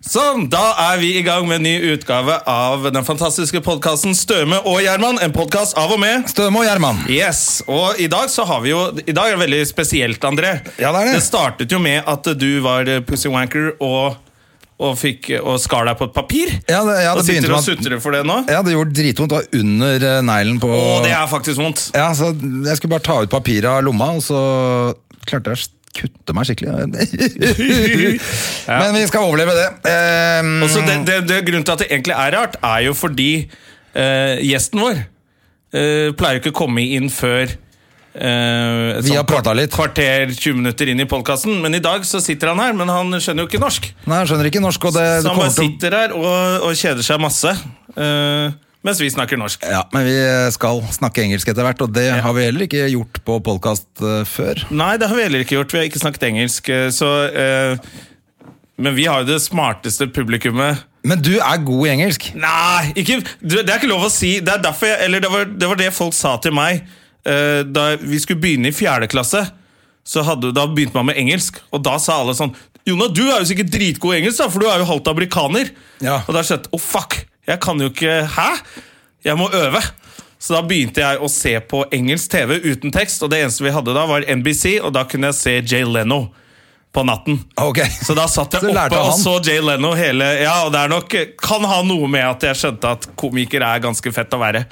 Sånn, da er vi i gang med en ny utgave av den fantastiske podkasten Støme og Gjerman. En podkast av og med Støme og Gjerman. Yes, og i dag så har vi jo I dag er det veldig spesielt, André. Ja, det er det. Det startet jo med at du var eh, Pussy Wanker og, og, fikk, og skar deg på et papir. Ja, det, ja, og det sitter begynte og med at sutrer for det nå. ja, det gjorde dritvondt. Det var under eh, neglen på Å, det er faktisk vondt. Ja, så Jeg skulle bare ta ut papiret av lomma, og så klarte jeg å kutte meg skikkelig. Men vi skal overleve det. Um, Og så det, det, det Grunnen til at det egentlig er rart, er jo fordi uh, gjesten vår uh, pleier ikke å komme inn før Uh, Vi har prata litt. kvarter 20 minutter inn i podkasten. Men i dag så sitter han her, men han skjønner jo ikke norsk. Nei, han skjønner ikke norsk, og det, Så han bare sitter her og, og kjeder seg masse. eh, mens vi snakker norsk. ja, Men vi skal snakke engelsk etter hvert, og det har vi heller ikke gjort på podkast før. Nei, det har vi heller ikke gjort. Vi har ikke snakket engelsk. eh, Så, eh, men vi har jo det smarteste publikummet Men du er god i engelsk. Nei, ikke, det er ikke lov å si. Det er derfor det var, det var det folk sa til meg eh, da vi skulle begynne i fjerde klasse. Så hadde, da begynte man med engelsk, og da sa alle sånn Jona, du er jo sikkert dritgod i engelsk, da, for du er jo halvt amerikaner. Ja. Og da skjønte jeg oh, fuck, jeg kan jo ikke Hæ? Jeg må øve. Så da begynte jeg å se på engelsk TV uten tekst, og det eneste vi hadde da, var NBC, og da kunne jeg se Jay Leno på natten. Okay. Så da satt jeg oppe og så Jay Leno hele Ja, og det er nok kan ha noe med at jeg skjønte at komiker er ganske fett å være.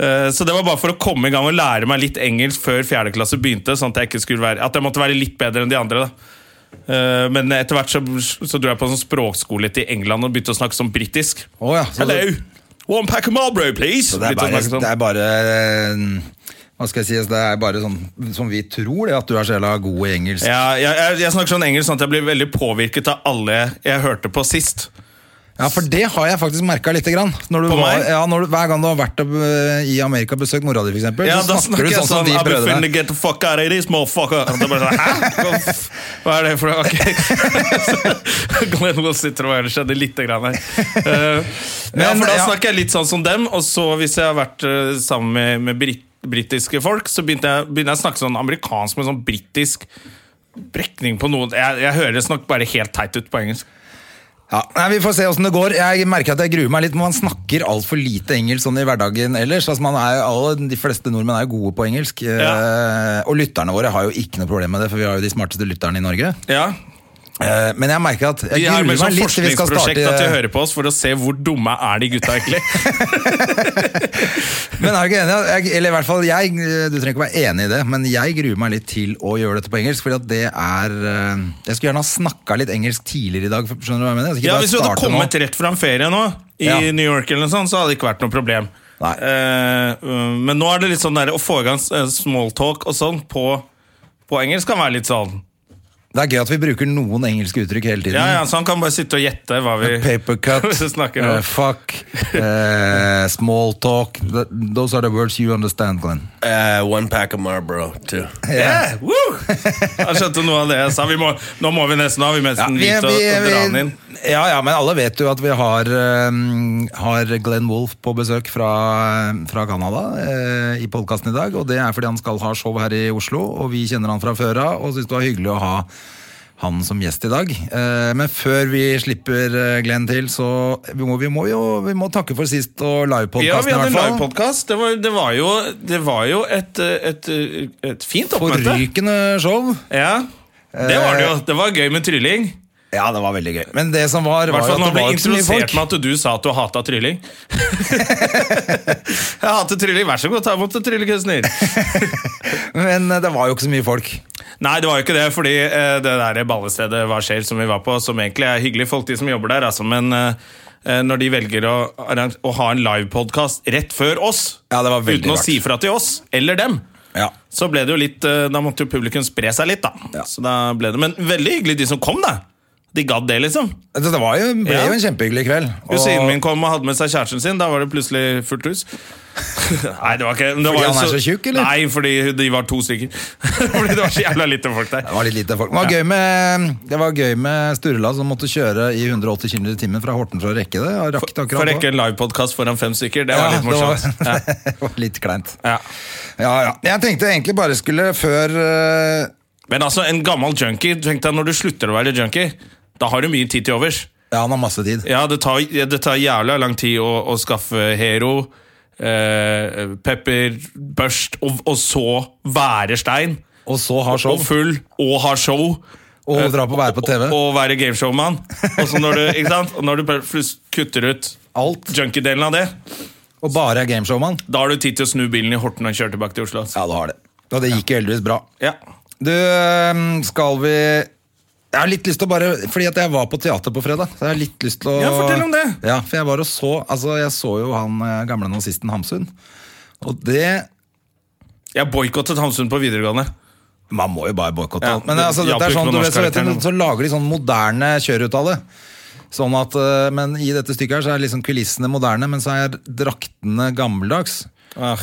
Uh, Så det var bare for å komme i gang og lære meg litt engelsk før fjerde klasse begynte. Sånn at jeg ikke skulle være At jeg måtte være litt bedre enn de andre. da Men etter hvert så, så dro jeg på sånn språkskole til England og begynte å snakke sånn britisk. Oh, ja, så Hello! One pack of Marlboro, please! Det er bare, sånn. det er bare eh, Hva skal jeg si? Det er bare sånn som vi tror, det, at du er så jævla god i engelsk. Ja, jeg, jeg, jeg snakker sånn engelsk sånn at jeg blir veldig påvirket av alle jeg hørte på sist. Ja, for det har jeg faktisk merka lite grann. Når du var, ja, når du, hver gang du har vært øh, i Amerika og besøkt mora di, eksempel, Ja, så da snakker snakker du sånn som sånn de brødrene. get the fuck out of this, motherfucker. Og det bare sånn, Hæ? Hva, er det for noe? Ok. Glenn sitter og bare skjedde lite grann her. Men, ja, for da snakker jeg litt sånn som dem, og så hvis jeg har vært eh, sammen med, med brit britiske folk, så begynte jeg, begynte jeg å snakke sånn amerikansk med sånn britisk brekning på noe. Jeg, jeg høres nok bare helt teit ut på engelsk. Ja, nei, Vi får se åssen det går. Jeg merker at jeg gruer meg litt. Man snakker altfor lite engelsk sånn i hverdagen ellers. Altså, man er, alle, de fleste nordmenn er jo gode på engelsk. Eh, og lytterne våre har jo ikke noe problem med det, for vi har jo de smarteste lytterne i Norge. Ja, men jeg merker at jeg gruer meg sånn litt til vi skal forskningsprosjekt at de starte hører på oss for å se hvor dumme er de gutta egentlig. Men er du ikke enig? Jeg, eller i hvert fall jeg, Du trenger ikke være enig i det, men jeg gruer meg litt til å gjøre dette på engelsk. Fordi at det er eh, Jeg skulle gjerne ha snakka litt engelsk tidligere i dag. Skjønner du hva jeg mener? Jeg Ja, Hvis du hadde kommet nå. rett fra en ferie nå, i Ja. New York, eller noe sånt, så hadde det ikke vært noe problem. Eh, uh, men nå er det litt sånn der, å få i gang eh, smalltalk og sånn på, på engelsk kan være litt sånn Det er gøy at vi bruker noen engelske uttrykk hele tiden. Ja, ja, Så han kan bare sitte og gjette hva vi Paper cut, snakker om. eh, fuck, uh, small talk. Th- Those are the words you understand, Glenn. Uh, one pack of Marlboro, too. Yeah, woo! Han skjønte noe av det jeg sa. Vi må, nå må vi nesten ha vi nesten vi- litt å, vi- å dra den inn. Ja, ja, men alle vet jo at vi har, eh, har Glenn Wolf på besøk fra, fra Canada eh, i podkasten i dag. Og det er fordi han skal ha show her i Oslo, og vi kjenner han fra før av og syns det var hyggelig å ha han som gjest i dag. Eh, men før vi slipper eh, Glenn til, så vi må vi må jo vi må takke for sist og Ja, livepodkasten vi i hadde livepodkast. Det, var- det, var jo- det var jo et, et, et fint oppmøte. Forrykende show. Ja, det var det jo. Det var gøy med trylling. Ja, det var veldig gøy. Men det som var, var det ble mye introdusert folk. med at du sa at du hata trylling. jeg hater trylling, vær så god, ta imot en tryllekunstner. Men eh, det var jo ikke så mye folk. Nei, det var jo ikke det, fordi eh, det der ballestedet Hva skjer som vi var på, som egentlig er hyggelige folk, de som jobber der, altså, men eh, når de velger å, å ha en livepodkast rett før oss, Ja, det var uten å rart. si fra til oss eller dem, Ja. så ble det jo litt Da måtte jo publikum spre seg litt, da. Ja. Så da det, Men veldig hyggelig, de som kom, da. De gadd det, liksom. Det var jo, ble Ja. jo en kjempehyggelig kveld. Kusinen min kom og hadde med seg kjæresten sin. Da var det plutselig fullt hus. Nei, det var ikke det Fordi var han er så tjukk, eller? Nei, fordi de var to stykker. fordi det var så jævla lite folk der. Det var litt lite folk. Det var, gøy med, det var gøy med Sturla som måtte kjøre i 180 km i timen fra Horten for å rekke det. og rakk det akkurat For å rekke en livepodkast foran fem stykker, det var Ja, litt morsomt. Det var, Ja. det var litt kleint. Ja. Ja, ja. Jeg tenkte egentlig bare skulle før uh... Men altså, en gammel junkie Tenk deg når du slutter å være junkie. Da har du mye tid til overs. Ja, han har masse tid. Ja, det tar, det tar jævla lang tid å, å skaffe Hero, eh, pepper, børst, og, og så være stein. Og så ha show. Og full, og ha show. Og dra på være på TV. Og, og være gameshowman. Og så når du, ikke sant? Og når du kutter ut Alt. junkie-delen av det, Og bare er gameshowman. da har du tid til å snu bilen i Horten og kjøre tilbake til Oslo. Ja, du har det. Og det gikk jo heldigvis bra. Ja. Du, eh, skal vi Jeg har litt lyst til å bare Fordi at jeg var på teater på fredag. Så jeg har litt lyst til å Ja, fortell om det. Ja, for jeg var og så Altså, jeg så jo han eh, gamle nazisten Hamsun. Og det Jeg boikottet Hamsun på videregående. Man må jo bare boikotte Ja, alt. Men det altså, det dette er sånn, du vet, så, vet du, så lager de sånn moderne kjør ut av det. Sånn at, eh, men i dette stykket her så er liksom kulissene moderne, men så er draktene gammeldags. Ah.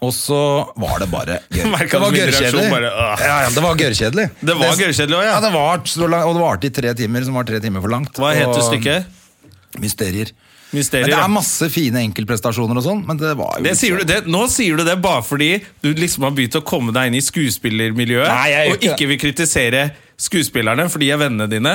Og så var det bare gøy. Det var gørrkjedelig. Ja, ja, det var gørrkjedelig. Det var gørrkjedelig også, ja. ja. det var og det varte i tre timer, som var tre timer for langt. Hva heter Og- stykket? Mysterier. Mysterier. Men det er masse fine enkeltprestasjoner og sånn, men det var jo Det sier du, det, nå sier du det bare fordi du liksom har begynt å komme deg inn i skuespillermiljøet Nei, jeg og ikke vil kritisere skuespillerne, for de er vennene dine.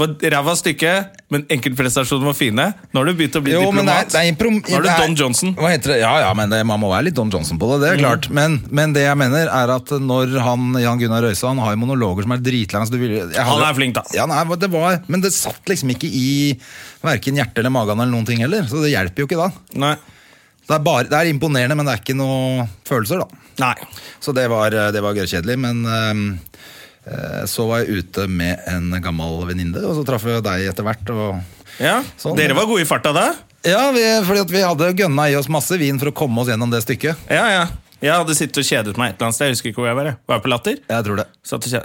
Var Ræva stykke, men enkeltprestasjonene var fine. Nå har du begynt å bli Jo, diplomat. det er, det er. Nå er du Don Johnson. Hva heter det? Ja, ja, men det, man må være litt Don Johnson på det, det er Mm. klart. Men, men det jeg mener er at når han, Jan Gunnar Røise, han har monologer som er dritlange Han er flink, da. Ja, nei, det var, men det satt liksom ikke i hverken hjertet eller magen eller noen ting heller, så det hjelper jo ikke da. Nei. Det er, bare, det er imponerende, men det er ikke noe følelser da. Nei. Så det var, det var gørrkjedelig, men øh, så var jeg ute med en gammel venninne, og så traff jeg deg etter hvert. Og, Ja, Sånn, Dere var gode i farta da? ja, vi, fordi vi hadde gønna i oss masse vin for å komme oss gjennom det stykket. Ja, ja. Jeg hadde sittet og kjedet meg et eller annet sted. Jeg husker ikke hvor jeg var. jeg. Var jeg på Latter? Jeg tror det.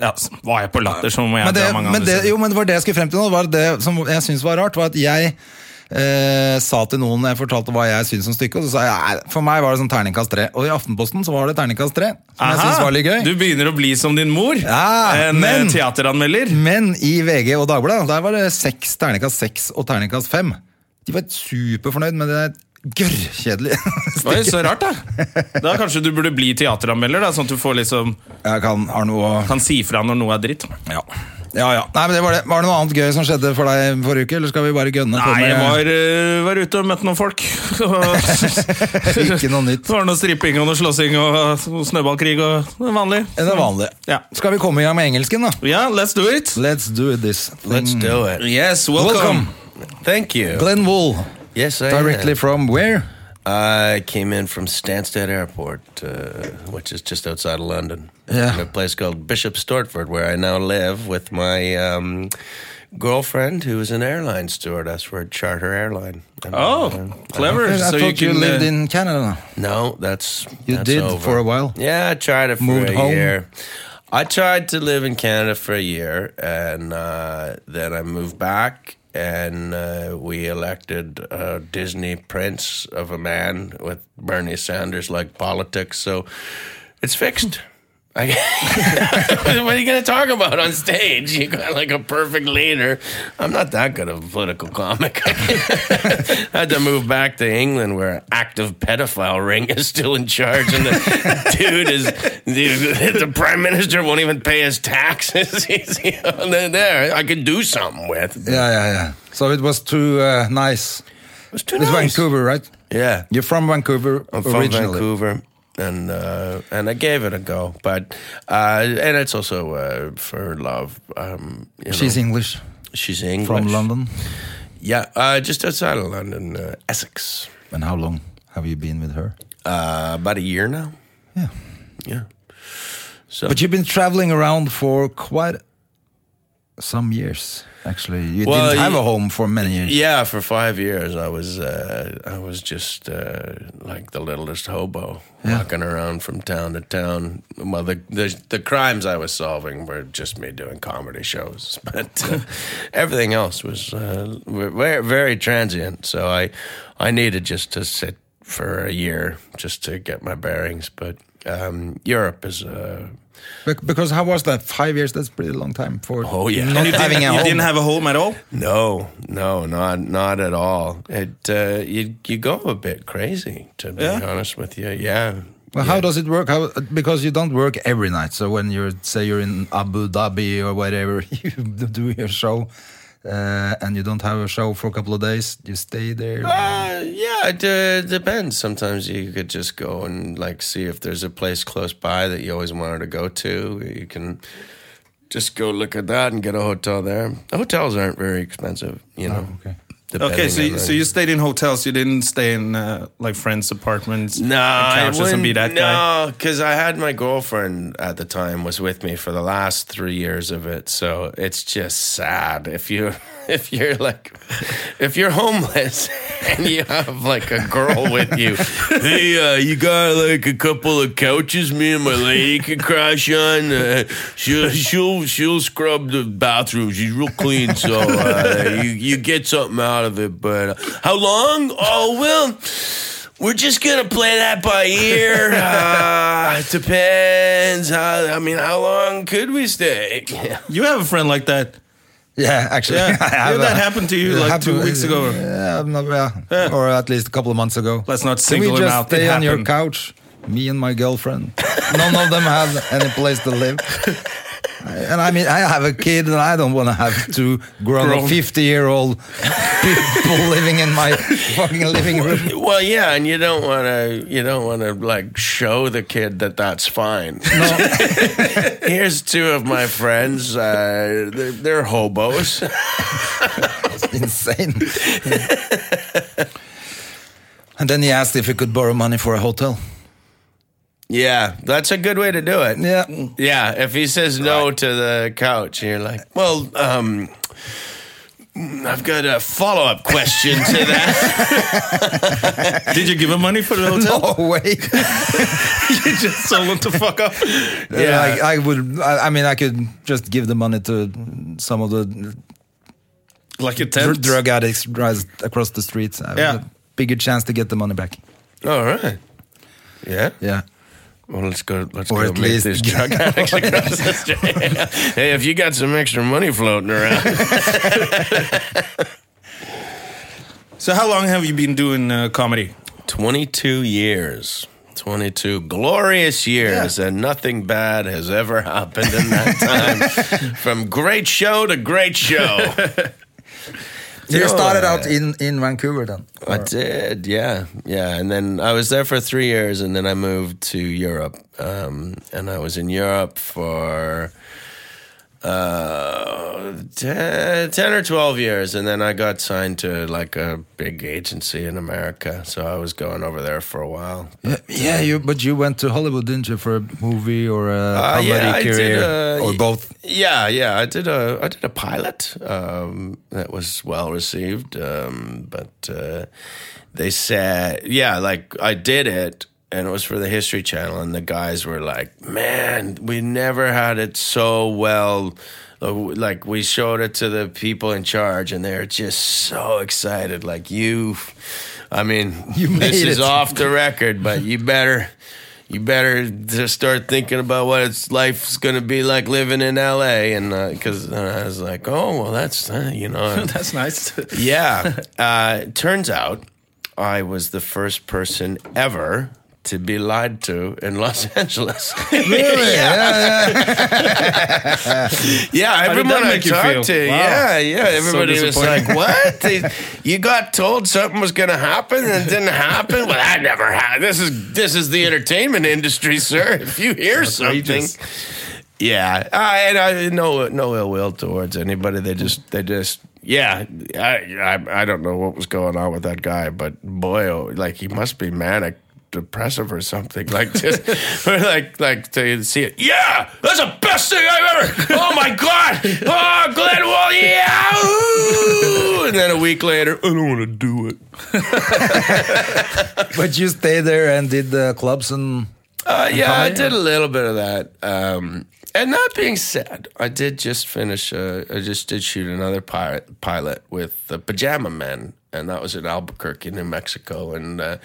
Ja, var jeg på Latter, så må jeg Men det, dra mange men andre det, jo, men det var det jeg skulle frem til nå. Var det som jeg syntes var rart, var at jeg eh, sa til noen jeg fortalte hva jeg syntes om stykket, og så sa jeg for meg var det sånn terningkast tre. Og i Aftenposten så var det terningkast tre, som jeg synes var litt gøy. Du begynner å bli som din mor. Ja, en men- eh, teateranmelder. Men i VG og Dagbladet der var det seks, terningkast seks og terningkast fem. De var superfornøyd med det gørrkjedelige Oi, så rart, da. Da kanskje du burde bli teateranmelder, da, sånn at du får liksom Jeg kan, har noe kan si fra når noe er dritt. ja. Ja, ja. Nei, men det var, det. var det noe annet gøy som skjedde for deg forrige uke, eller skal vi bare gønne på Nei, med jeg var, eh, var ute og møtte noen folk. Ikke noe nytt. Det var noe stripping og noe slåssing og snøballkrig og det vanlig. Det er vanlig. Ja. Skal vi komme i gang med engelsken, da? Ja, let's do it. Let's do this. Let's do it. Yes, welcome. Welcome. Thank you. Glenn Wool, Yes, I directly am. from where? I came in from Stansted Airport, uh, which is just outside of London. Yeah. In a place called Bishop Stortford, where I now live with my um, girlfriend, who is an airline stewardess for a charter airline. And, Oh, uh, clever. I so thought you, can, lived uh, in Canada. No, that's You that's did over. for a while? Yeah, I tried it for Moved a home? year. I tried to live in Canada for a year, and uh, then I moved back, and uh, we elected a Disney prince of a man with Bernie Sanders like politics. So it's fixed. What are you going to talk about on stage? You got like a perfect leader. I'm not that good of a political comic. I had to move back to England where an active pedophile ring is still in charge, and the dude is the, the prime minister won't even pay his taxes. He's, you know, there, I could do something with. It Yeah, yeah, yeah. So it was too uh, nice. was too It's nice. Vancouver, right? Yeah, You're from Vancouver I'm from originally. Vancouver, and uh, and I gave it a go, but uh, and it's also uh, for love. Um, She's know. English, she's English from London. Yeah, uh, just outside of London, uh, Essex. And how long have you been with her? Uh, about a year now. Yeah. Yeah. So, But you've been traveling around for quite some years. Actually, you Well, didn't have a home for many years. Yeah, for five years I was uh, I was just uh, like the littlest hobo, walking around from town to town. Well, the, the the crimes I was solving were just me doing comedy shows, but uh, everything else was uh, very very transient. So I I needed just to sit for a year just to get my bearings. But um, Europe is. Uh, Bec- Because how was that? Five years? That's a pretty long time for Oh, yeah. not And You, having didn't, a you home. didn't have a home at all? No, no, not not at all. It uh, you you go a bit crazy to be Yeah? honest with you. Yeah. Well, how does it work? How because you don't work every night. So when you're say you're in Abu Dhabi or whatever, you do your show, uh, and you don't have a show for a couple of days. You stay there. Uh, yeah, it uh, depends. Sometimes you could just go and like see if there's a place close by that you always wanted to go to. You can just go look at that and get a hotel there. Hotels aren't very expensive, you know. okay. Okay, so you, so you stayed in hotels. You didn't stay in uh, like friends' apartments, No, I and be wouldn't- that. No, because I had my girlfriend at the time was with me for the last three years of it. So it's just sad if you if you're like if you're homeless and you have like a girl with you. hey, uh, you got like a couple of couches me and my lady can crash on. Uh, she'll she'll she'll scrub the bathroom. She's real clean, so uh, you you get something out of it. But uh, how long? Oh well. We're just gonna play that by ear. Uh, it depends. How, I mean, how long could we stay? You have a friend like that. Yeah, actually, Yeah. Did that a- happen to you, like, happened- two weeks ago? Yeah, I'm not- yeah, Yeah. or at least a couple of months ago. Let's not Can we single just out. It stay on your couch? Me and my girlfriend. None of them have any place to live. And I mean, I have a kid, and I don't want to have two grown, Grown. fifty-year-old people living in my fucking living room. Well, yeah, and you don't want to. You don't want to like show the kid that that's fine. Here's two of my friends. Uh, they're, they're hobos. It's insane. and then he asked if he could borrow money for a hotel. Yeah, that's a good way to do it. Yeah. Yeah, if he says no to the couch, you're like, well, um, I've got a follow up question to that. Did you give him money for the hotel? No way. you just sold him to fuck up. Yeah, I, I would. I, I mean, I could just give the money to some of the Like a dr- drug addicts right across the streets. I have Yeah. a bigger chance to get the money back. All right. Yeah. Yeah. Well, let's go. Let's Or go at make least- this drug addicts across the street. hey, if you got some extra money floating around, So how long have you been doing uh, comedy? twenty-two years. 22 glorious years, and nothing bad has ever happened in that time. From great show to great show. You started out in in Vancouver then. I did, yeah, yeah. And then I was there for three years, and then I moved to Europe. Um, and I was in Europe for uh, 10, 10 or 12 years. And then I got signed to like a big agency in America. So I was going over there for a while. Yeah, yeah, you. But you went to Hollywood, didn't you, for a movie or a Uh, yeah, I did, career, uh, or both? Yeah, yeah. I did a I did a pilot um, that was well received, um, but uh, they said, yeah, like I did it, and it was for the History Channel, and the guys were like, "Man, we never had it so well." Uh, Like we showed it to the people in charge, and they're just so excited. Like you, I mean, You this is it. off the record, but you better you better just start thinking about what it's life's going to be like living in LA and because I was like oh well that's uh, you know That's nice. yeah uh, turns out I was the first person ever to be lied to in Los Angeles Really? yeah, yeah. yeah everyone I talked to Wow. yeah yeah everybody was like what you got told something was going to happen and it didn't happen well that never happened this is this is the entertainment industry sir if you hear something Outrageous. Yeah, I, and I no no ill will towards anybody. They just they just yeah. I, I I don't know what was going on with that guy, but boy, oh, like he must be manic depressive or something. Like just or like like to see it. Yeah, that's the best thing I've ever. Oh my god! Oh, Glenn Wool, yeah! ooh!" And then a week later, I don't want to do it. But you stayed there and did the clubs and Uh, yeah, I did a little bit of that. Um, and that being said, I did just finish. Uh, I just did shoot another pilot pilot with the Pajama Men, and that was in Albuquerque, New Mexico. And uh,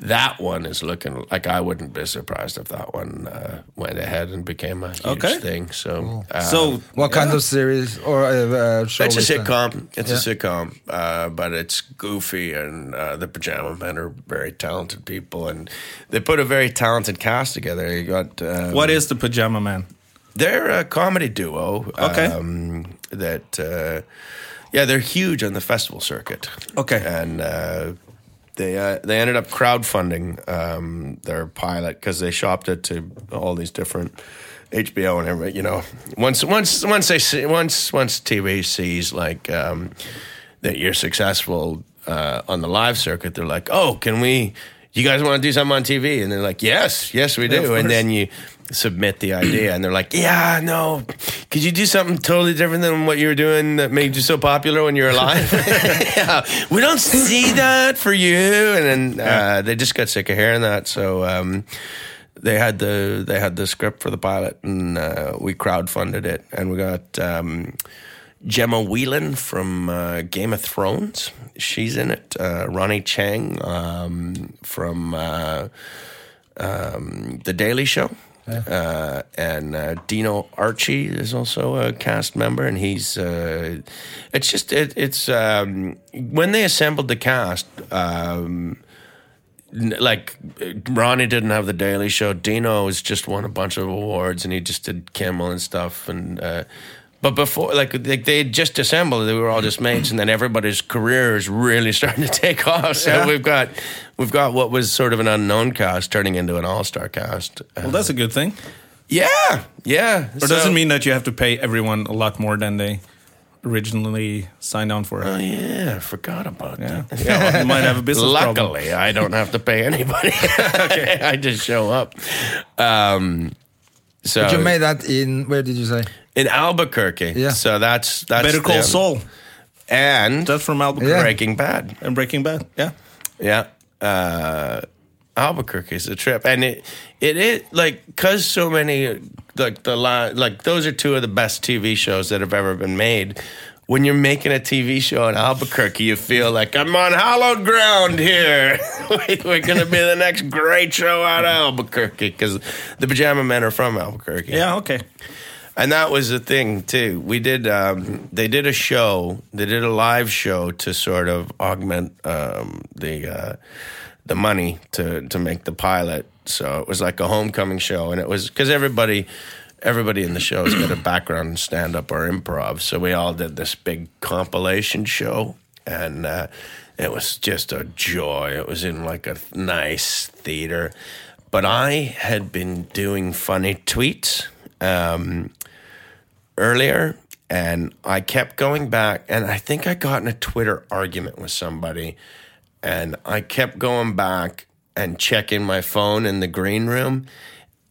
that one is looking like I wouldn't be surprised if that one uh, went ahead and became a huge Okay. thing. So, uh, So what kind of series or uh, uh, show? it's a is that? sitcom. It's Yeah. a sitcom, uh, but it's goofy, and uh, the Pajama Men are very talented people, and they put a very talented cast together. You got um, what is the Pajama Man? They're a comedy duo. Okay. Um, that, uh, yeah, they're huge on the festival circuit. Okay. And uh, they uh, they ended up crowdfunding um, their pilot because they shopped it to all these different HBO and everything. You know, once once once they see, once once TV sees like um, that you're successful uh, on the live circuit, they're like, oh, can we? You guys want to do something on TV? And they're like, yes, yes, we do. of and then you submit the idea, and they're like, yeah, no, could you do something totally different than what you were doing that made you so popular when you were alive? yeah, we don't see that for you. And then uh, they just got sick of hearing that, so. Um, they had the they had the script for the pilot, and uh, we crowdfunded it, and we got um, Gemma Whelan from uh, Game of Thrones. She's in it. Uh, Ronny Chieng um, from uh, um, The Daily Show. Uh, and uh, Dino Archie is also a cast member, and he's. Uh, it's just it, it's um, when they assembled the cast. Um, like Ronny didn't have the Daily Show. Dino has just won a bunch of awards, and he just did Kimmel and stuff. And uh, but before, like they, they just assembled, they were all just mates, and then everybody's career is really starting to take off. So Yeah. we've got we've got what was sort of an unknown cast turning into an all star cast. Uh, Well, that's a good thing. yeah, yeah. Or does it mean that you have to pay everyone a lot more than they originally signed on for? Oh yeah, I forgot about yeah. that. yeah well, you might have a business problem. Luckily, I don't have to pay anybody. I just show up. Um, so But you made that in where did you say? In Albuquerque. Yeah. So that's that's Better Call them. Saul. and That's from Albuquerque. Yeah. Breaking Bad. And Breaking Bad. Yeah. Yeah. Uh, Albuquerque is a trip, and it it is like because so many like the la- like those are two of the best TV shows that have ever been made. When you're making a TV show in Albuquerque, you feel like I'm on hallowed ground here. We're going to be the next great show out of Albuquerque because the Pajama Men are from Albuquerque. Yeah. Okay. And that was the thing too. We did. Um, they did a show. They did a live show to sort of augment um, the uh, the money to to make the pilot. So it was like a homecoming show, and it was because everybody everybody in the show has got a background in stand up or improv. So we all did this big compilation show, and uh, it was just a joy. It was in like a nice theater, but I had been doing funny tweets. Um, earlier and I kept going back and I think I got in a Twitter argument with somebody and I kept going back and checking my phone in the green room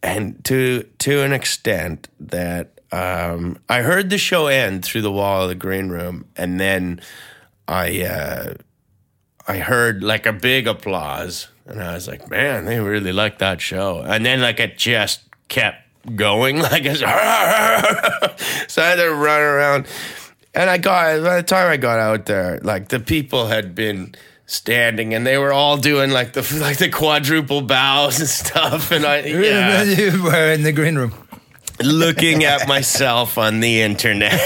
and to to an extent that um, I heard the show end through the wall of the green room and then I uh, I heard like a big applause and I was like, man, they really like that show. And then like it just kept going like it's so I had to run around. And I got by the time I got out there, like the people had been standing and they were all doing like the like the quadruple bows and stuff. And I yeah you were in the green room. Looking at myself on the internet.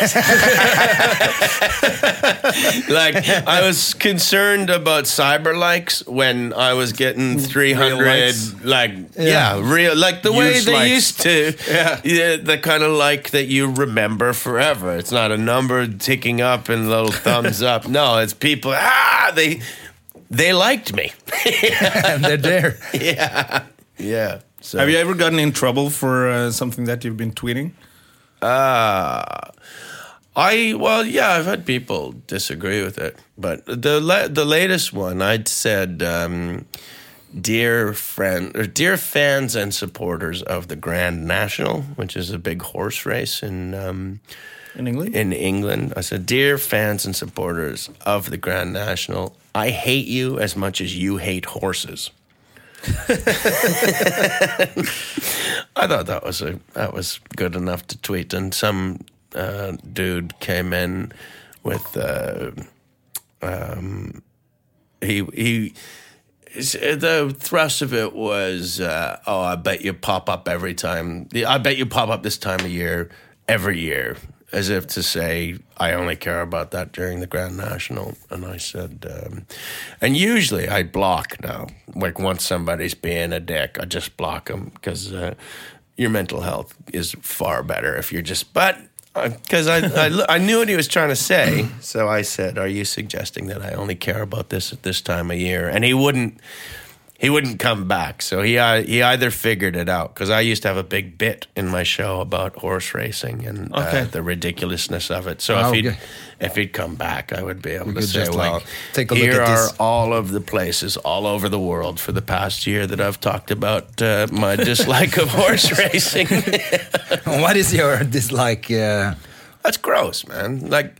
like I was concerned about cyber likes when I was getting 300 like yeah. real like the way they likes. used to yeah. the kind of like that you remember forever. It's not a number ticking up and little thumbs up. No, it's people ah they they liked me. and they're there. yeah. Yeah. So Have you ever gotten in trouble for uh, something that you've been tweeting? Uh, I well, yeah, I've had people disagree with it, but the la- the latest one I'd said um, dear friend or dear fans and supporters of the Grand National, which is a big horse race in um, In England? in England. I said, dear fans and supporters of the Grand National, I hate you as much as you hate horses. I thought that was a that was good enough to tweet, and some uh, dude came in with uh, um, he he the thrust of it was uh, oh I bet you pop up every time I bet you pop up this time of year every year as if to say I only care about that during the Grand National and I said um, and usually I block now like once somebody's being a dick I just block them because uh, your mental health is far better if you're just but because I, I, I knew what he was trying to say, so I said, "Are you suggesting that I only care about this at this time of year?" And he wouldn't. He wouldn't come back, so he uh, he either figured it out because I used to have a big bit in my show about horse racing and Okay. uh, the ridiculousness of it. So Oh, if he'd okay. if he'd come back, I would be able to say, just, "Well, like, take a look here at are this." all of the places all over the world for the past year that I've talked about uh, my dislike of horse racing." what is your dislike? Uh, That's gross, man. Like.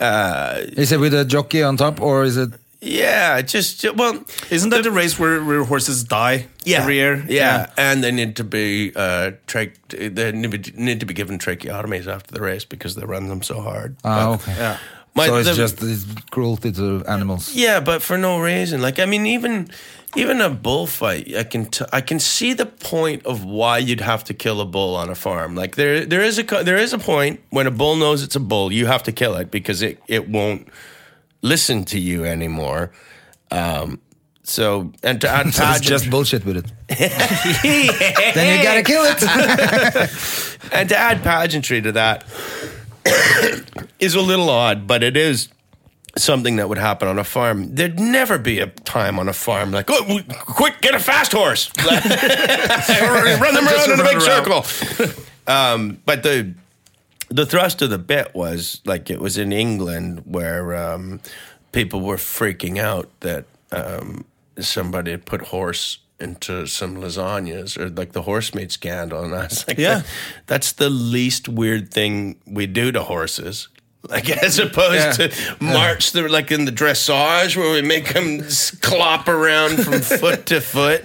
Uh, is it with a jockey on top, or is it? Yeah, just well, Isn't that the race where, where horses die yeah, every year? Yeah. and they need to be uh, trach- they need to be, need to be given tracheotomies after the race because they run them so hard. Ah, But- okay. Yeah. My- so it's the- just it's cruelty to animals. Yeah, but for no reason. Like I mean, even even a bullfight, I can t- I can see the point of why you'd have to kill a bull on a farm. Like there there is a there is a point when a bull knows it's a bull, you have to kill it because it it won't listen to you anymore. Um, so and to add So it's just bullshit with it. then you gotta kill it. and to add pageantry to that is a little odd, but it is something that would happen on a farm. There'd never be a time on a farm like, oh, quick, get a fast horse, run them around in a big around. circle. um, but the the thrust of the bit was like it was in England where um, people were freaking out that um, somebody had put horse into some lasagnas or like the horse meat scandal, and I was like, Yeah. that's the least weird thing we do to horses." Like as opposed Yeah. to march the like in the dressage where we make them clop around from foot to foot.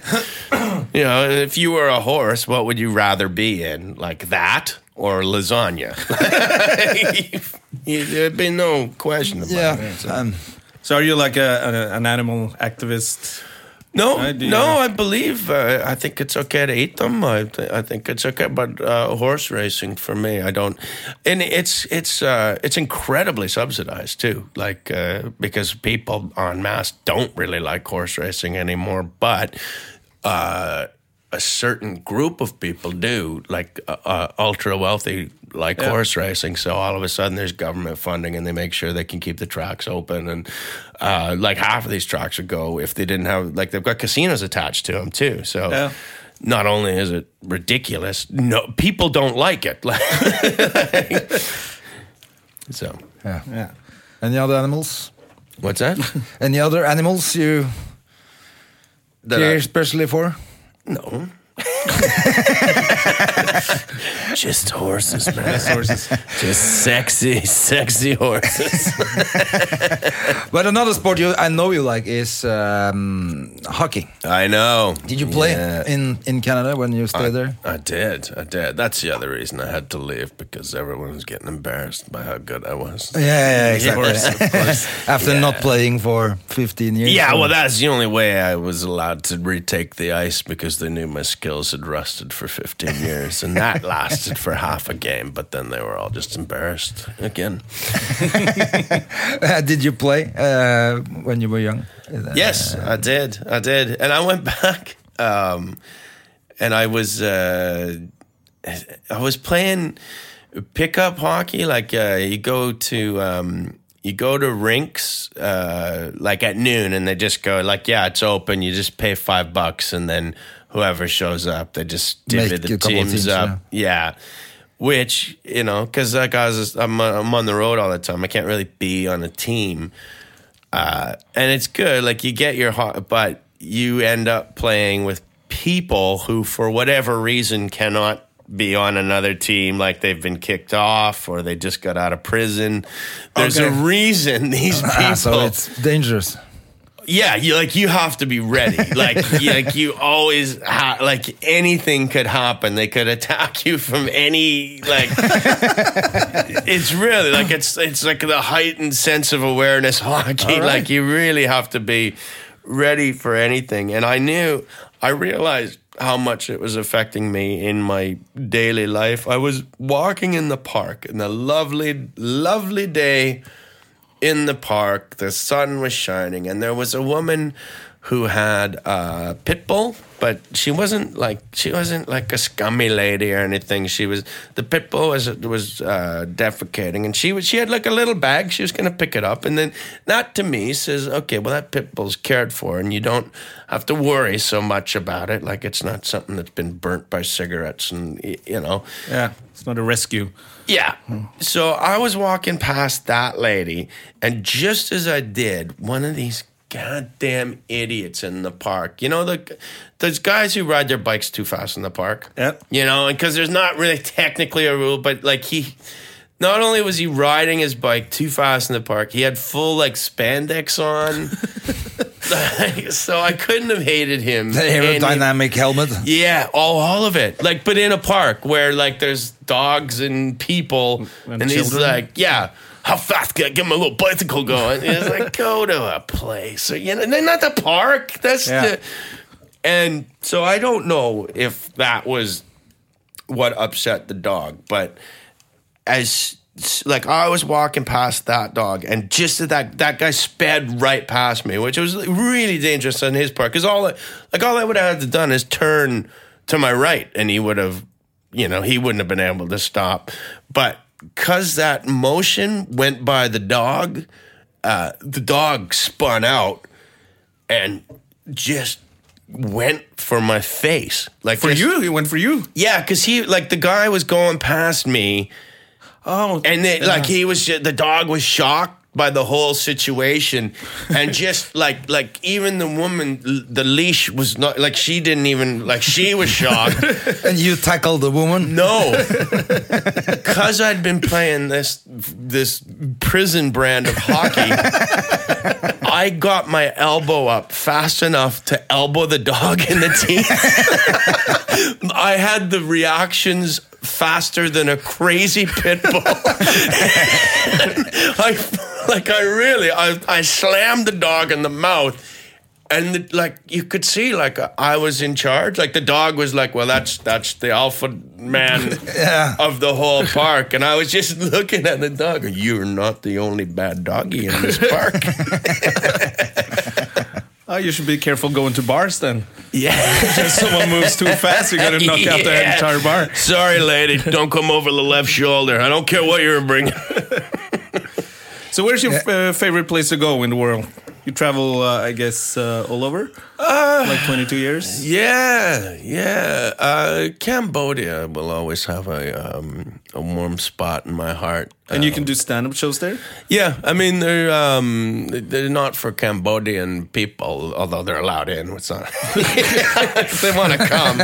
You know, if you were a horse, what would you rather be in? Like that or lasagna? There'd be no question about yeah. it. so. Um, So are you like a, a, an animal activist? No, Uh, do you- no, I believe uh, I think it's okay to eat them. I, th- I think it's okay, but uh, horse racing for me, I don't. And it's it's uh, it's incredibly subsidized too, like uh, because people en masse don't really like horse racing anymore, but. A certain group of people do, like uh, uh, ultra wealthy, like Yeah. horse racing. So all of a sudden, there's government funding, and they make sure they can keep the tracks open. And uh, like half of these tracks would go if they didn't have, like they've got casinos attached to them too. So Yeah. not only is it ridiculous, no people don't like it. so yeah. Yeah. Any other animals? what's that? Any other animals you That care I- especially for? No. Just horses, man. Horses. Just sexy, sexy horses. But another sport you I know you like is um, hockey. I know. Did you play Yeah. in in Canada when you I, stayed there? I did. I did. That's the other reason I had to leave because everyone was getting embarrassed by how good I was. Yeah, yeah, exactly. exactly. Of course, After Yeah. not playing for 15 years. Yeah, so- well, that's the only way I was allowed to retake the ice because they knew my skills had rusted for 15 years. And that lasted for half a game, but then they were all just embarrassed again. Uh, did you play uh, when you were young? Uh, Yes, I did. I did. And I went back um, and I was uh, I was playing pickup hockey like uh, you go to um, you go to rinks uh, like at noon and they just go like yeah, it's open, you just pay 5 bucks and then whoever shows up, they just divvy the a couple of teams teams, up. yeah. Which you know, because like I was, I'm, I'm on the road all the time. I can't really be on a team uh, and it's good. Like you get your heart, but you end up playing with people who, for whatever reason, cannot be on another team like they've been kicked off or they just got out of prison there's a reason these people Ah, so it's dangerous. Yeah, you like you have to be ready. Like you, like you always ha- like anything could happen. They could attack you from any like. it's really like it's it's like the heightened sense of awareness hockey. Like you really have to be ready for anything. And I knew I realized how much it was affecting me in my daily life. I was walking in the park in a lovely, lovely day in the park. The sun was shining, and there was a woman who had a pit bull, but she wasn't like she wasn't like a scummy lady or anything. She was the pit bull was was uh, defecating, and she was she had like a little bag. She was going to pick it up, and then that to me says, okay, well that pit bull's cared for, and you don't have to worry so much about it. Like it's not something that's been burnt by cigarettes, and you know. Yeah, it's not a rescue. Yeah. So I was walking past that lady, and just as I did, one of these goddamn idiots in the park. You know, the those guys who ride their bikes too fast in the park. Yep. You know, and because there's not really technically a rule, but like he. Not only was he riding his bike too fast in the park, he had full like spandex on. so I couldn't have hated him. The any- aerodynamic helmet. yeah, all all of it. Like, but in a park where like there's dogs and people, And and, he's children. like, yeah. How fast can I get my little bicycle going? He's like, go to a place, or you know, not the park. That's Yeah. the. And so I don't know if that was what upset the dog, but as like I was walking past that dog, and just that that guy sped right past me, which was really dangerous on his part. Because all I- like all I would have had to done is turn to my right, and he would have, you know, he wouldn't have been able to stop. But because that motion went by the dog, uh, the dog spun out and just went for my face. Like For this- you, he went for you. yeah, because he like the guy was going past me, Oh, and then like he was ju- the dog was shocked by the whole situation, and just like like even the woman, the leash was not like she didn't even like she was shocked. And you tackled the woman. No, because I'd been playing this this prison brand of hockey. I got my elbow up fast enough to elbow the dog in the teeth. I had the reactions faster than a crazy pit bull. I like I really I I slammed the dog in the mouth. And the, like you could see, like I was in charge. Like the dog was like, "Well, that's that's the alpha man Yeah. of the whole park," and I was just looking at the dog. You're not the only bad doggy in this park. Oh, you should be careful going to bars then. yeah. If someone moves too fast, you're gonna knock out the entire bar. Sorry, lady. Don't come over the left shoulder. I don't care what you're bringing. So, where's your uh, favorite place to go in the world? You travel, uh, I guess, uh, all over. like 22 years. Yeah, yeah. Uh, Cambodia will always have a um, a warm spot in my heart. And you can do stand-up shows there. Yeah, I mean they're um, they're not for Cambodian people, although they're allowed in. It's not. if they want to come,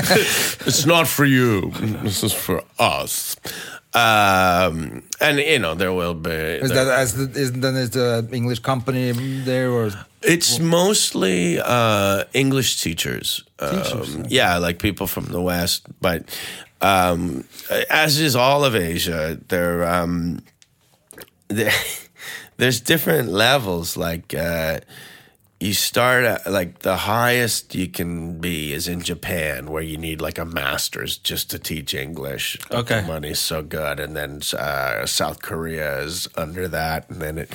it's not for you. This is for us. Um, and you know there will be. Is that as the, is then is the English company there or It's mostly uh, English teachers. Um, yeah, like people from the West. But um, as is all of Asia, there, um, there's different levels. Like uh, you start at like the highest you can be is in Japan, where you need like a master's just to teach English. Okay. the money's so good, and then uh, South Korea is under that, and then it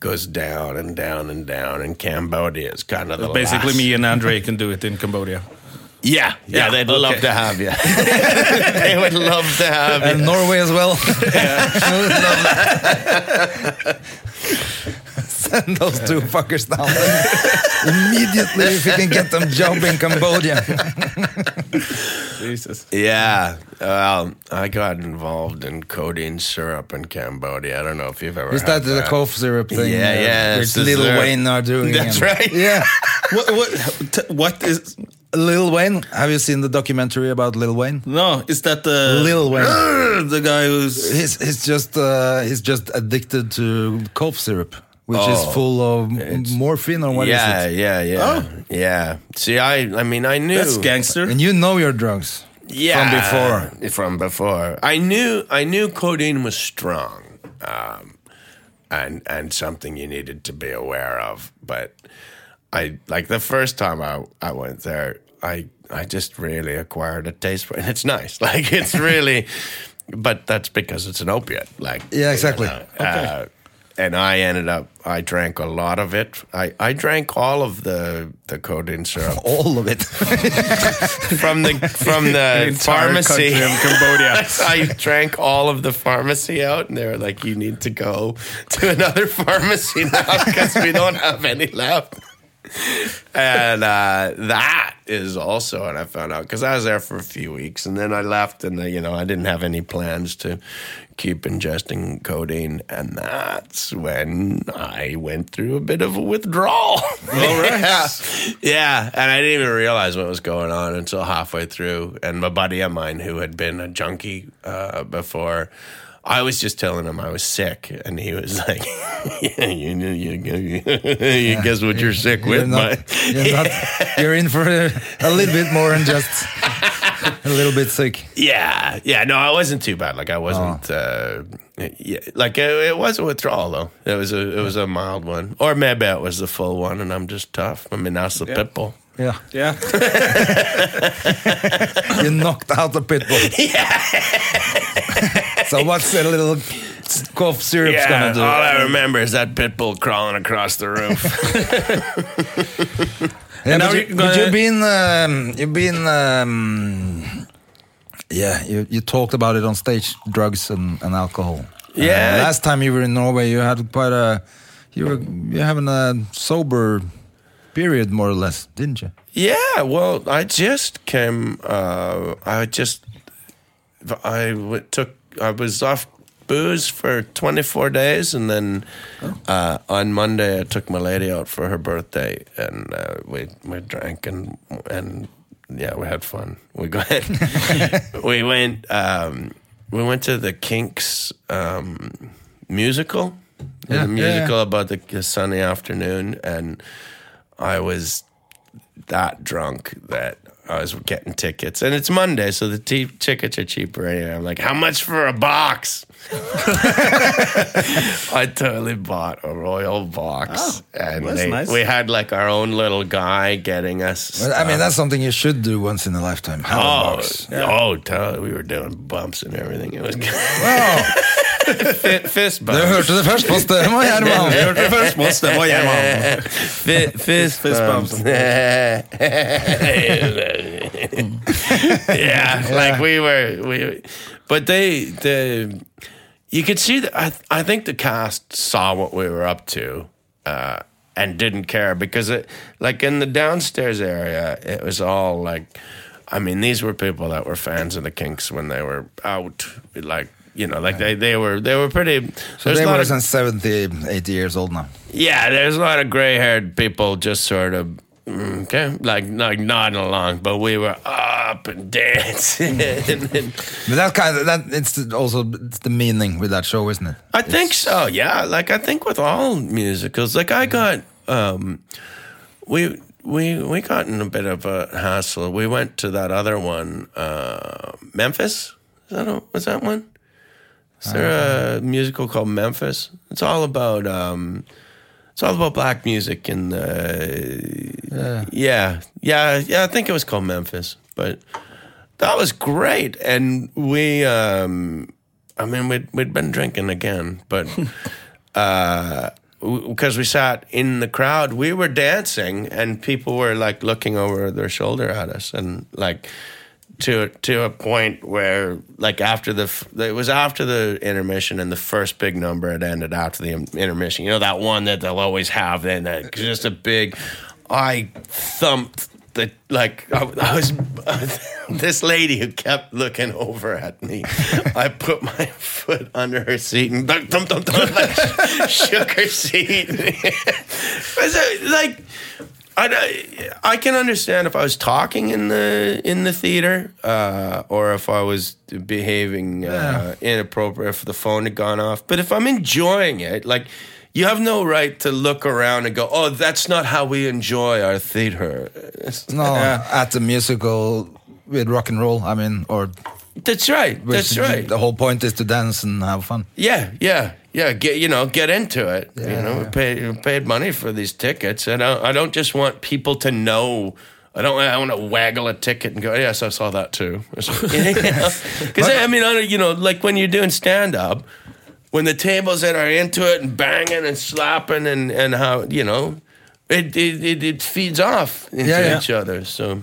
goes down and down and down. And Cambodia is kind of the Basically, last. me and Andre can do it in Cambodia. Yeah, yeah, Yeah, they'd okay. love to have you. they would love to have and you. Norway as well? Send those two fuckers down there immediately if you can get them job in Cambodia. Jesus. Yeah, well, I got involved in codeine syrup in Cambodia. I don't know if you've ever. Is had that the cough syrup thing? Yeah, uh, yeah, Which it's Little syrup. Wayne are doing. That's and- right. Yeah. what, what, t- what is Lil Wayne. Have you seen the documentary about Lil Wayne? no? Is that the Lil Wayne. Urgh, the guy who's He's, he's just uh, he's just addicted to cough syrup, which is Oh, full of it's- morphine or what is yeah, it? yeah, yeah, yeah. yeah. See, I, I mean, I knew that's gangster. And you know your drugs. yeah, from before. From before, I knew, I knew codeine was strong, um, and and something you needed to be aware of. But I like the first time I I went there, I I just really acquired a taste for it. And it's nice, like it's really, but that's because it's an opiate. Like Yeah, exactly. you know, uh, and I ended up, I drank a lot of it. I, I drank all of the the codeine syrup All of it. from the from the entire pharmacy country of Cambodia. I drank all of the pharmacy out, and they were like, "You need to go to another pharmacy now because we don't have any left." And uh, that is also what I found out because I was there for a few weeks, and then I left, and you know I didn't have any plans to keep ingesting codeine, and that's when I went through a bit of a withdrawal. All right, yeah. yeah, and I didn't even realize what was going on until halfway through. And my buddy of mine, who had been a junkie uh, before. I was just telling him I was sick, and he was like, "Yeah, you know, you, you, you guess what you're sick You're with, not, but you're, not, you're in for a, a little bit more than just a little bit sick. Yeah, yeah, no, I wasn't too bad. Like I wasn't, uh, yeah, like it, it was a withdrawal though. It was a, it was a mild one, or maybe it was the full one, and I'm just tough. I mean, that's the pit bull. Yeah, yeah. you knocked out the pit bull. So what's a little cough syrup's Yeah, gonna do? all I remember is that pit bull crawling across the roof. Yeah, now but, you're you, gonna- but you've been, um, you've been, um, yeah, you, you talked about it on stage, drugs and, and alcohol. Yeah. Uh, last time you were in Norway, you had quite a, you were you having a sober period, more or less, didn't you? Yeah, well, I just came. Uh, I just I w- took. I was off booze for 24 days, and then uh, on Monday I took my lady out for her birthday, and uh, we we drank and and yeah, we had fun. We went. we went. Um, we went to the Kinks um, musical. Yeah, the yeah, yeah. musical about the, the sunny afternoon, and I was that drunk that I was getting tickets. And it's Monday, so the t- tickets are cheaper anyway. I'm like, how much for a box? I totally bought a royal box. Oh, and that's they- nice. we had like our own little guy getting us. Well, I mean, that's something you should do once in a lifetime. Have a Oh, box. oh, totally. We were doing bumps and everything. It was. Wow. Fi- fist Du bumps. hørte det først på Støme, Gjerman. Hørte det først, Moss. Det var Gjerman. Fi- fist, Fist bumps. bumps. yeah, like we were, we, but they, the, you could see that. I, I think the cast saw what we were up to, uh, and didn't care because it, like in the downstairs area, it was all like, I mean, these were people that were fans of the Kinks when they were out, like. You know, like they, they were they were pretty. So they were since 70, 80 years old now. yeah, there's a lot of gray haired people just sort of mm, okay, like like nodding along, but we were up and dancing. and, But that kind of that it's also it's the meaning with that show, isn't it? I think so. Yeah, like I think with all musicals, like I got um, we we we got in a bit of a hassle. We went to that other one, uh, Memphis. Is that a, was that one? Is there a musical called Memphis? It's all about um, it's all about black music and uh, yeah, yeah, yeah. I think it was called Memphis, but that was great. And we, um, I mean, we'd we'd been drinking again, but because we sat in the crowd, we were dancing, and people were like looking over their shoulder at us, and like to to a point where like after the it was after the intermission and the first big number had ended after the intermission. You know that one that they'll always have. Then that just a big. I thumped the like I, I was this lady who kept looking over at me. I put my foot under her seat and thump, thump, thump, thump, like, shook her seat. It was like I, I can understand if I was talking in the in the theater, uh, or if I was behaving uh, inappropriate, if the phone had gone off. But if I'm enjoying it, like you have no right to look around and go, "Oh, that's not how we enjoy our theater." No, at the musical with rock and roll. I mean, or That's right. That's right. The whole point is to dance and have fun. Yeah, yeah, yeah. Get you know, get into it. you Yeah, know, we yeah. paid money for these tickets, and I, I don't just want people to know. I don't. I want to waggle a ticket and go. Yes, I saw that too. Because I mean, I you know, like when you're doing stand up, when the tables that are into it and banging and slapping and and how you know, it it it, it feeds off into yeah. each other. So.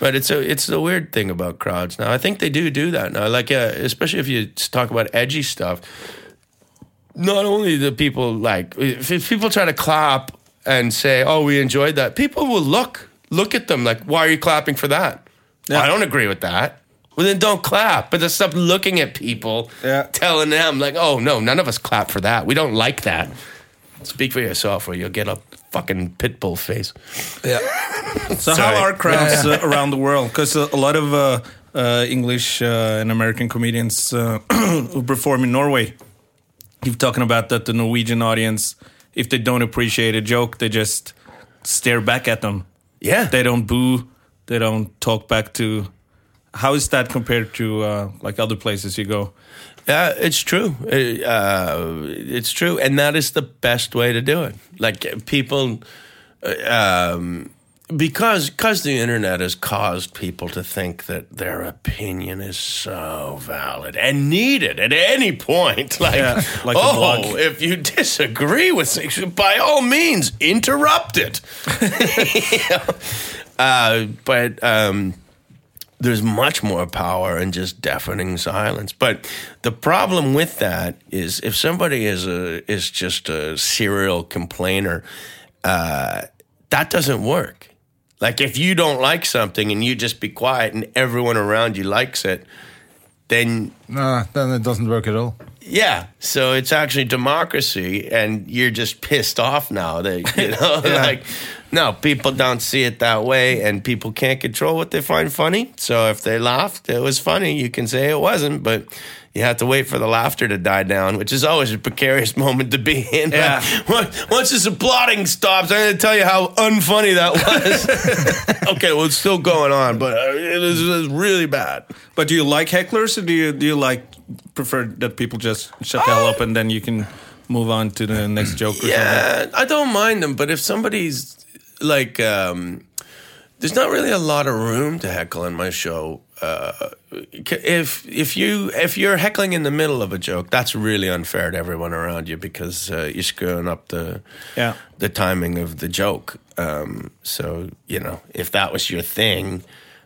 But it's a it's the weird thing about crowds now. I think they do do that now. Like uh, especially if you talk about edgy stuff. Not only do people like if, if people try to clap and say, "Oh, we enjoyed that," people will look look at them like, "Why are you clapping for that?" I don't agree with that. Well, then don't clap. But then stop looking at people, Yeah. telling them like, "Oh no, none of us clap for that. We don't like that." Speak for yourself, or you'll get a fucking pit bull face. Yeah. So Sorry. how are crowds uh, around the world? Because uh, a lot of uh, uh, English uh, and American comedians uh, who perform in Norway keep talking about that the Norwegian audience, if they don't appreciate a joke, they just stare back at them. Yeah, They don't boo. They don't talk back to. How is that compared to uh, like other places you go? Yeah, it's true. Uh, it's true, and that is the best way to do it. Like people, uh, um, because because the internet has caused people to think that their opinion is so valid and needed at any point. Like, Yeah, like oh, if you disagree with things, by all means, interrupt it. You know? uh, but. Um, there's much more power in just deafening silence. But the problem with that is if somebody is a is just a serial complainer, uh, that doesn't work. Like if you don't like something and you just be quiet and everyone around you likes it, then No, then it doesn't work at all. yeah. So it's actually democracy, and you're just pissed off now that you know, like, no, people don't see it that way, and people can't control what they find funny. So if they laughed, it was funny. You can say it wasn't, but you have to wait for the laughter to die down, which is always a precarious moment to be in. Yeah. Once- Once this applauding stops, I'm going to tell you how unfunny that was. okay, well, it's still going on, but uh, it was, it was really bad. But do you like hecklers, or do you do you like prefer that people just shut the hell up and then you can move on to the next joke or something? Yeah, I don't mind them, but if somebody's like, um, there's not really a lot of room to heckle in my show. Uh, if if you if you're heckling in the middle of a joke, that's really unfair to everyone around you because uh, you're screwing up the Yeah. the timing of the joke. Um, so you know, if that was your thing,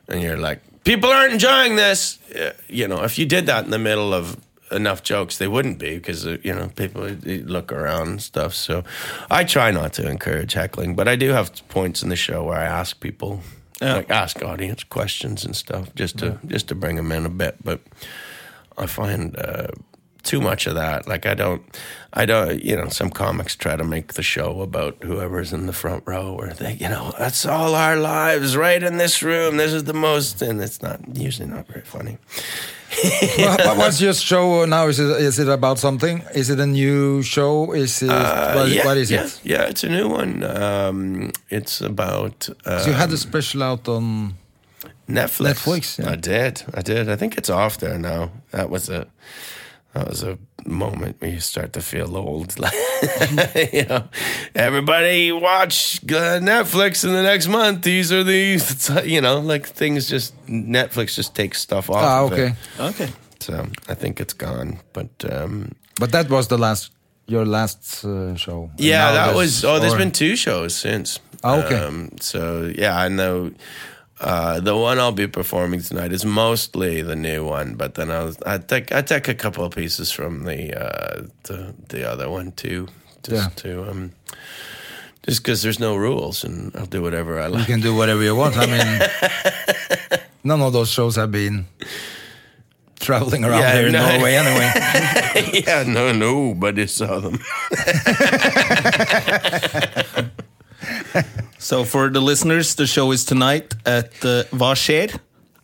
and you're like, people aren't enjoying this, uh, you know, if you did that in the middle of enough jokes, they wouldn't be because uh, you know people look around and stuff. So I try not to encourage heckling, but I do have points in the show where I ask people, Yeah. like ask audience questions and stuff, just to just to bring them in a bit. But I find. Uh, too much of that. Like I don't, I don't. You know, some comics try to make the show about whoever's in the front row, or they, you know, that's all our lives right in this room. This is the most, and it's not usually not very funny. Well, what's your show now? Is it is it about something? Is it a new show? Is it what, yeah, what is yeah, it? Yeah, it's a new one. Um, it's about uh, So you had a special out on. Netflix. Netflix, yeah. I did. I did. I think it's off there now. That was a that was a moment where you start to feel old. Like, you know, everybody watch uh, Netflix in the next month. These are the you know like things. Just Netflix just takes stuff off. Ah, of it. okay. Okay. So I think it's gone. But um, But that was the last your last uh, show. Yeah, that was. Oh, there's or- been two shows since. Oh, okay. Um, so yeah, I know. Uh, the one I'll be performing tonight is mostly the new one, but then I'll I take I take a couple of pieces from the uh, the the other one too, just Yeah. to um, just because there's no rules and I'll do whatever I like. You can do whatever you want. I mean, none of those shows have been traveling around Yeah, here in no. Norway anyway. yeah, no, nobody saw them. So So for the listeners, the show is tonight at uh, Hva skjer?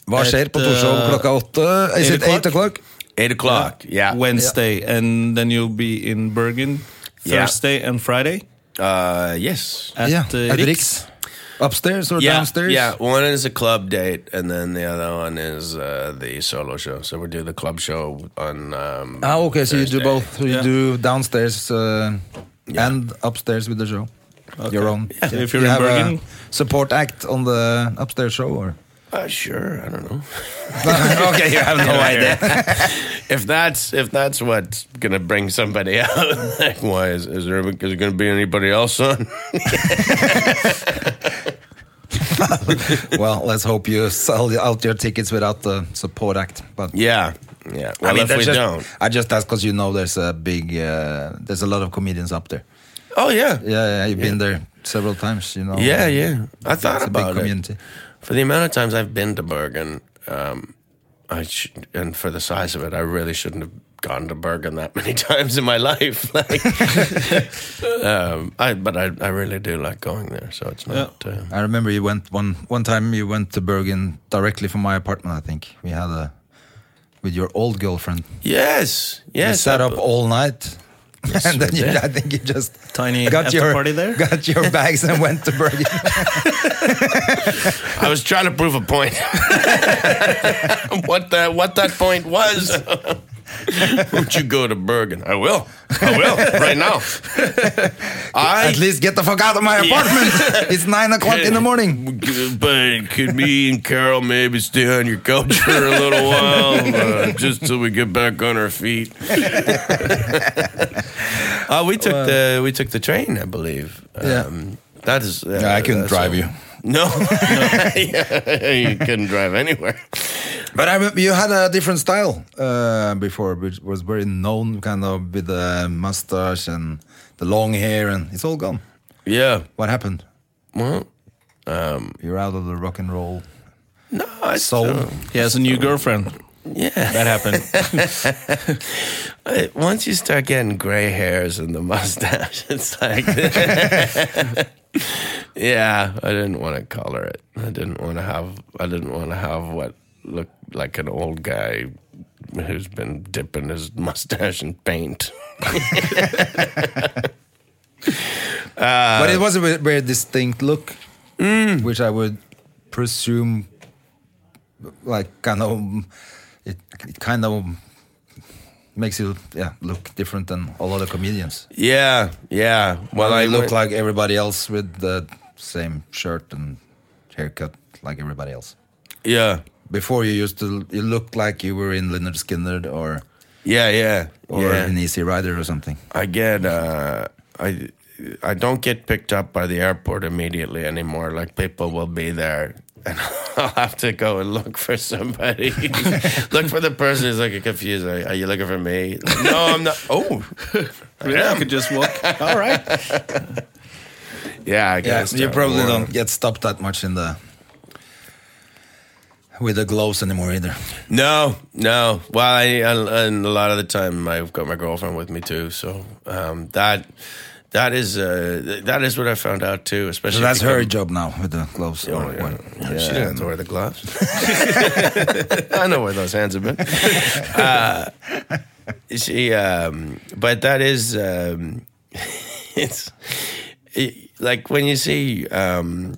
Hva skjer på Torshov uh, klokka åtte? Is it eight o'clock? o'clock? Eight o'clock. Yeah. Wednesday, and then you'll be in Bergen Yeah. Thursday and Friday Uh, yes. at, yeah, uh, at Riks. Riks. Upstairs or yeah, downstairs? Yeah, one is a club date, and then the other one is uh, the solo show. So we do the club show on. Um, Ah, okay, so you do Thursday. both. You Yeah. do downstairs uh, Yeah. and upstairs with the show. Your own. So if you're you in have Bergen- a support act on the upstairs show, or Uh, sure, I don't know. okay, you have no idea. if that's if that's what's gonna bring somebody out, like, why is, is there is there gonna be anybody else on? well, let's hope you sell out your tickets without the support act. But yeah, yeah. Well, if that's we just, don't, I just ask because you know there's a big, uh, there's a lot of comedians up there. Oh yeah, Yeah, yeah you've been there several times. You know. yeah, yeah. I thought It's a big about it. community. For the amount of times I've been to Bergen, um, I sh- and for the size of it, I really shouldn't have gone to Bergen that many times in my life. Like, um, I but I, I really do like going there. So it's not. Uh, I remember you went one one time. You went to Bergen directly from my apartment. I think we had a with your old girlfriend. yes, You yes. sat I- up all night. And then you. I think you just Tiny got your party there? got your bags and went to Bergen. I was trying to prove a point. what that what that point was. Would you go to Bergen? I will. I will right now. I At least get the fuck out of my apartment. it's nine o'clock in the morning. But could me and Carol maybe stay on your couch for a little while, uh, just till we get back on our feet? uh, we took the we took the train, I believe. Yeah. Um, that is. Uh, Yeah, I couldn't that's drive all. you. No, Yeah, you couldn't drive anywhere. But I remember you had a different style uh, before, which was very known, kind of with the mustache and the long hair, and it's all gone. Yeah. What happened? Well, um, You're out of the rock and roll no, I soul. still- He has a new girlfriend. Yeah. That happened. Uh, Once you start getting gray hairs and the mustache, it's like, yeah, I didn't want to color it. I didn't want to have. I didn't want to have what looked like an old guy who's been dipping his mustache in paint. but it was a very, very distinct look, mm. which I would presume, like kind of, it, it kind of makes you yeah look different than all other comedians. Yeah, yeah. Well, I I look went- like everybody else with the same shirt and haircut like everybody else. Yeah, Before you used to, you looked like you were in Lynyrd Skynyrd or yeah, yeah, or yeah. an Easy Rider or something. I get uh I I don't get picked up by the airport immediately anymore. Like people will be there and I'll have to go and look for somebody. look for the person who's like confused. Like, Are you looking for me? Like, no, I'm not. Oh, yeah, I could just walk. All right. yeah. I Yeah, guess you probably more- don't get stopped that much in the with the gloves anymore either. No, no. Well, I, and a lot of the time I've got my girlfriend with me too. So um, that that is uh, that is what I found out too. So Especially that's if her job now with the gloves. Oh, or yeah. what? Yeah, She didn't have to wear the gloves. I know where those hands have been. Uh, she, um, but that is, um, it's it, like when you see um,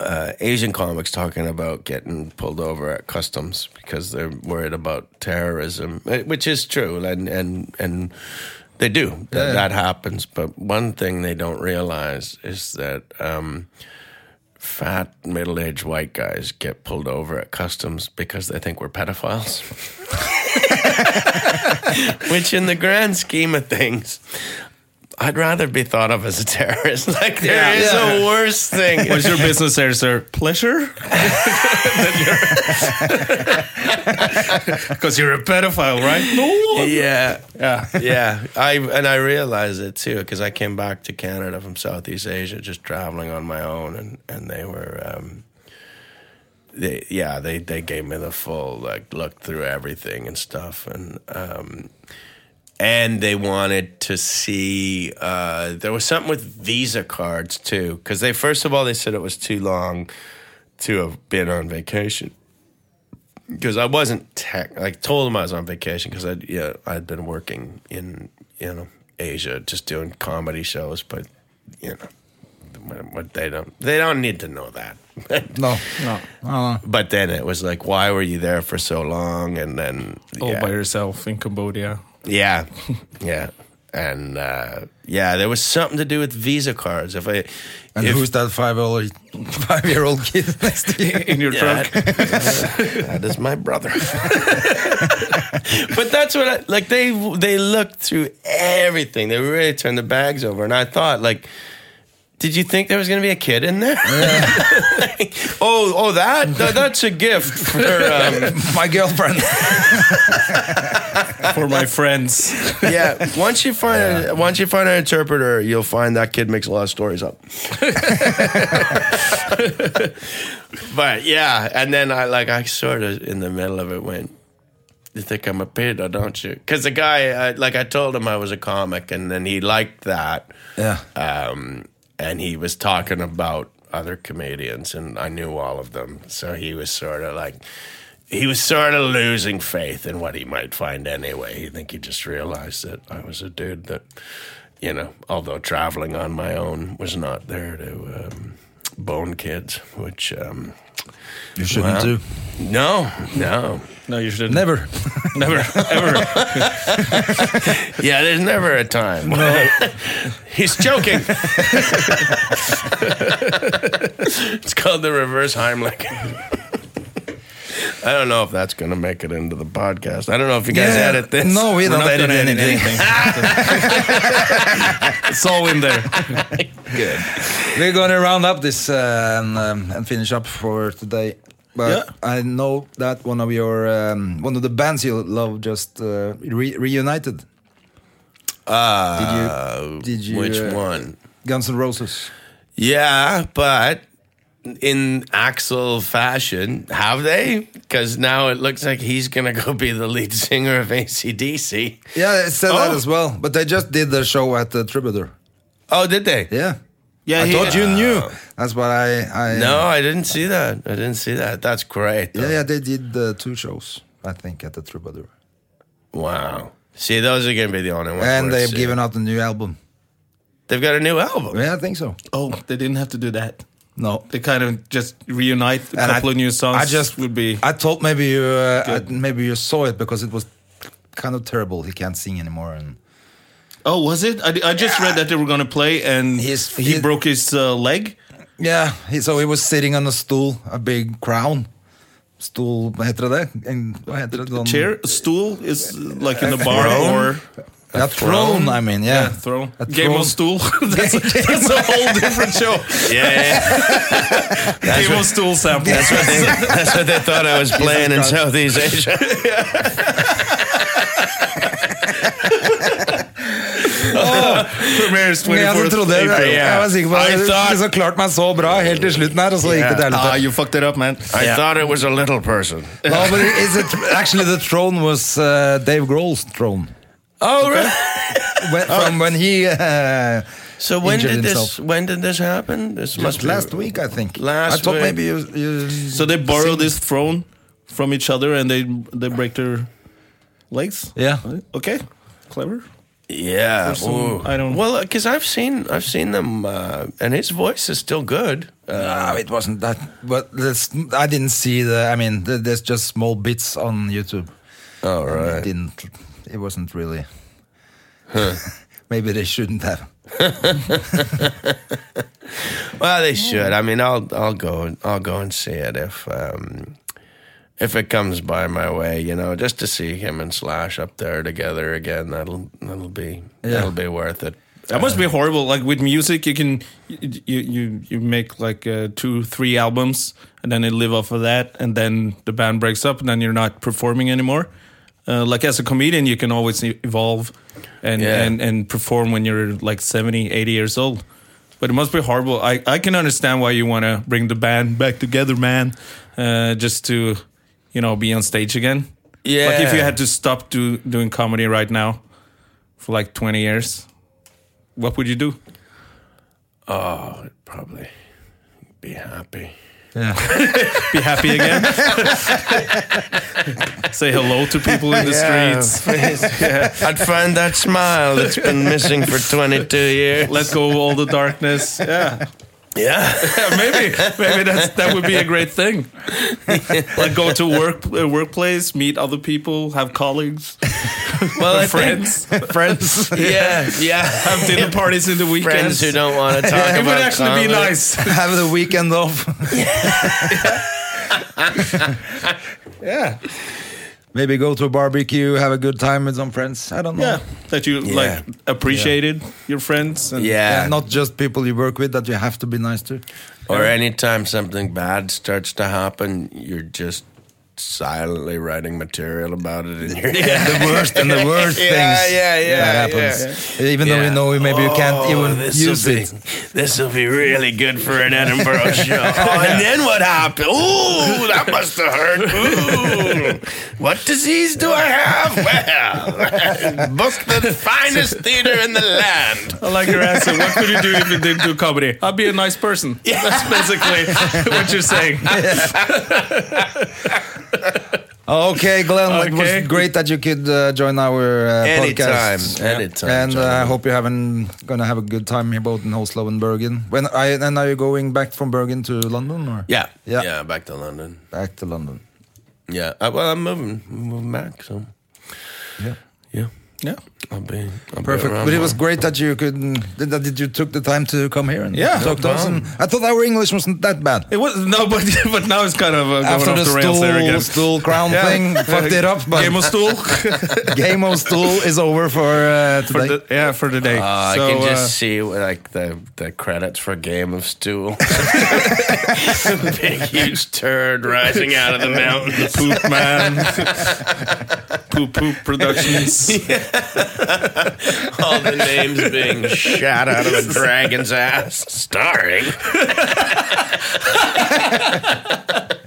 uh, Asian comics talking about getting pulled over at customs because they're worried about terrorism, eh, which is true, and and and they do that, Yeah. that happens. But one thing they don't realize is that. Um, fat middle-aged white guys get pulled over at customs because they think we're pedophiles. Which in the grand scheme of things, I'd rather be thought of as a terrorist. Like there is Yeah. a worse thing. What's your business there, sir? Pleasure? Because you're a pedophile, right? No. yeah. Yeah. yeah, I and I realized it too because I came back to Canada from Southeast Asia, just traveling on my own, and and they were, um, they yeah, they they gave me the full like look through everything and stuff, and um, and they wanted to see. Uh, there was something with Visa cards too, because they first of all they said it was too long to have been on vacation. Because I wasn't tech, like told them I was on vacation because I yeah I'd been working in you know Asia just doing comedy shows, but you know what- what they don't they don't need to know that. No. No. Uh, But then it was like, why were you there for so long? And then All yeah, by yourself in Cambodia. Yeah, yeah, and uh, yeah, there was something to do with Visa cards. If I, and if, who's that five old five year old kid next to you? In your Yeah, trunk. that is my brother. but that's what I like. They they looked through everything. They really turned the bags over, and I thought like. Did you think there was going to be a kid in there? oh, oh, that, that that's a gift for um, My girlfriend. for my friends. yeah. Once you find a, once you find an interpreter, you'll find that kid makes a lot of stories up. but yeah, and then I like I sort of in the middle of it went. You think I'm a pedo, don't you? Because the guy, I, like I told him I was a comic, and then he liked that. yeah. Um, and he was talking about other comedians, and I knew all of them. So he was sort of like, he was sort of losing faith in what he might find anyway. I think he just realized that I was a dude that, you know, although traveling on my own, was not there to um, bone kids, which. Um, You shouldn't well, do. No, no. No, you shouldn't. Never. Never. Ever. Yeah, there's never a time. No. He's joking. it's called the reverse Heimlich. I don't know if that's going to make it into the podcast. I don't know if you guys Yeah. edit this. No, we don't edit gonna anything. it's all in there. Good. We're going to round up this uh, and, um, and finish up for today. But Yeah. I know that one of your um, one of the bands you love just uh, re- reunited. Uh, Did you? Which uh, one? Guns N' Roses. Yeah, but in Axl fashion, have they? Because now it looks like he's going to go be the lead singer of AC/DC. Yeah, it said that Oh. as well. But they just did their show at the Troubadour. Oh, did they? Yeah. Yeah, I he- thought you knew. That's what I. I No, I didn't see that. I didn't see that. That's great. though. Yeah, yeah, they did uh, two shows, I think, at the Troubadour. Wow. See, those are going to be the only ones. And they've seeing. given out a new album. They've got a new album. Yeah, I think so. Oh, they didn't have to do that. No. They kind of just reunite a And couple I- of new songs. I just would be. I thought maybe you uh, I, maybe you saw it because it was kind of terrible. He can't sing anymore, and oh, was it? I, I just read that they were going to play, and His- he his- broke his uh, leg. yeah. He, so he was sitting on a stool, a big crown. Stool, vad heter det? En, heter det? Chair, stool is uh, like in the bar throne? Or Yeah, throne, I mean, yeah. yeah, throne. A Game throne. of stool. that's, a, that's a whole different show. Yeah, yeah. Game of stool sample. That's what, they, that's what they thought I was playing in Southeast Asia. Premieres Men jeg 24th April. jeg var sikker på I at det thought- så klart meg så bra helt til slutten her, og så gikk det til Ah, you fucked it up, man. I thought it was a little person. No, but is it actually the throne was uh, Dave Grohl's throne Oh, really? when, from when he uh, So when Injured did this? When did this happen? This must just be last week, I think. Last I thought week. maybe you. you So they borrow sing- this throne from each other, and they they break their legs. Yeah. Okay. Clever. Yeah, some- I don't- Well, because I've seen, I've seen them, uh, and his voice is still good. Uh, No, it wasn't that. But this, I didn't see the. I mean, th- there's just small bits on YouTube. all It didn't. It wasn't really. maybe they shouldn't have. Well, they should. I mean, I'll, I'll go, I'll go and see it if, um, if it comes by my way. You know, just to see him and Slash up there together again. That'll, that'll be, that'll be worth it. That must be horrible. Like with music, you can you you you make like uh, two three albums, and then they live off of that, and then the band breaks up, and then you're not performing anymore. Uh, like as a comedian, you can always evolve and, Yeah. and and perform when you're like 70, 80 years old. But it must be horrible. I, I can understand why you want to bring the band back together, man, uh, just to you know be on stage again. Yeah. Like if you had to stop do, doing comedy right now, for like 20 years, what would you do? Oh, I'd probably be happy. Be happy again? Say hello to people in the streets. I'd find that smile that's been missing for 22 years. Let go of all the darkness. Yeah. Yeah. Yeah, maybe maybe that's that would be a great thing. like go to work uh, workplace, meet other people, have colleagues, Well, friends, Friends. Yeah, yeah. have dinner parties in the Friends who don't want to talk it would about actually be comedy. nice. Have the weekend off. Yeah, Maybe go to a barbecue, have a good time with some friends. I don't know. yeah. That you Yeah. like appreciated your friends. And Yeah. Yeah, not just people you work with that you have to be nice to. Or anytime something bad starts to happen, you're just silently writing material about it in your head. The worst and the worst Yeah, things yeah, yeah, that happens. Even though you Yeah. know maybe you oh, can't Oh, even this'll use be, it. This will be really good for an Edinburgh show. Oh, and then what happened? Ooh, that must have hurt. Ooh, what disease do I have? Well, book the finest theater in the land. I like your answer. What could you do if you didn't do comedy? I'd be a nice person. That's basically what you're saying. Okay, Glenn, it was great that you could uh, join our uh, Anytime, podcast. anytime, And uh, I hope you're having gonna have a good time here, both in Oslo and Bergen. When I and are you going back from Bergen to London or Yeah, Yeah. yeah, back to London. back to London? Yeah, uh, well, I'm moving, moving back, so Yeah. yeah, Yeah. I'll be I'll Perfect. Be But it was great that you could that that you took the time to come here and Yeah, talk to us. And I thought our English wasn't that bad. It was no, but but now it's kind of uh, going After off the the rails there stool, again. stool crown Yeah. thing fucked it up, but Game of stool game of stool is over for uh, for today. the, yeah for the day. Uh, so I can just uh, see like the the credits for Game of Stool. Big huge turd rising out of the mountain. Poop Man, Poop Poop Productions. All the names being shot out of a dragon's ass. Starring.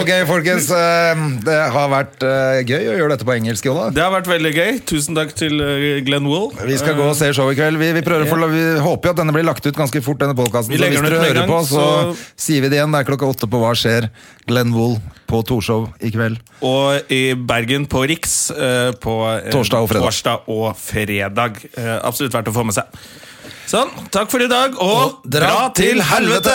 Ok, folkens. eh, Det har vært eh, gøy å gjøre dette på engelsk, Jonna. Det har vært veldig gøy. Tusen takk til uh, Glenn Wool. Vi skal gå og se show i kveld. Vi, vi, for, vi håper jo at denne blir lagt ut ganske fort, denne podkasten. Så hvis dere hører gang, på, så, så- sier vi det igjen. Det er klokka åtte på Hva skjer? Glenn Wool på Torshov i kveld. Og i Bergen på Riks eh, på eh, Torsdag og fredag. torsdag og fredag. Eh, absolutt verdt å få med seg. Sånn, takk for i dag, og, Og dra til helvete!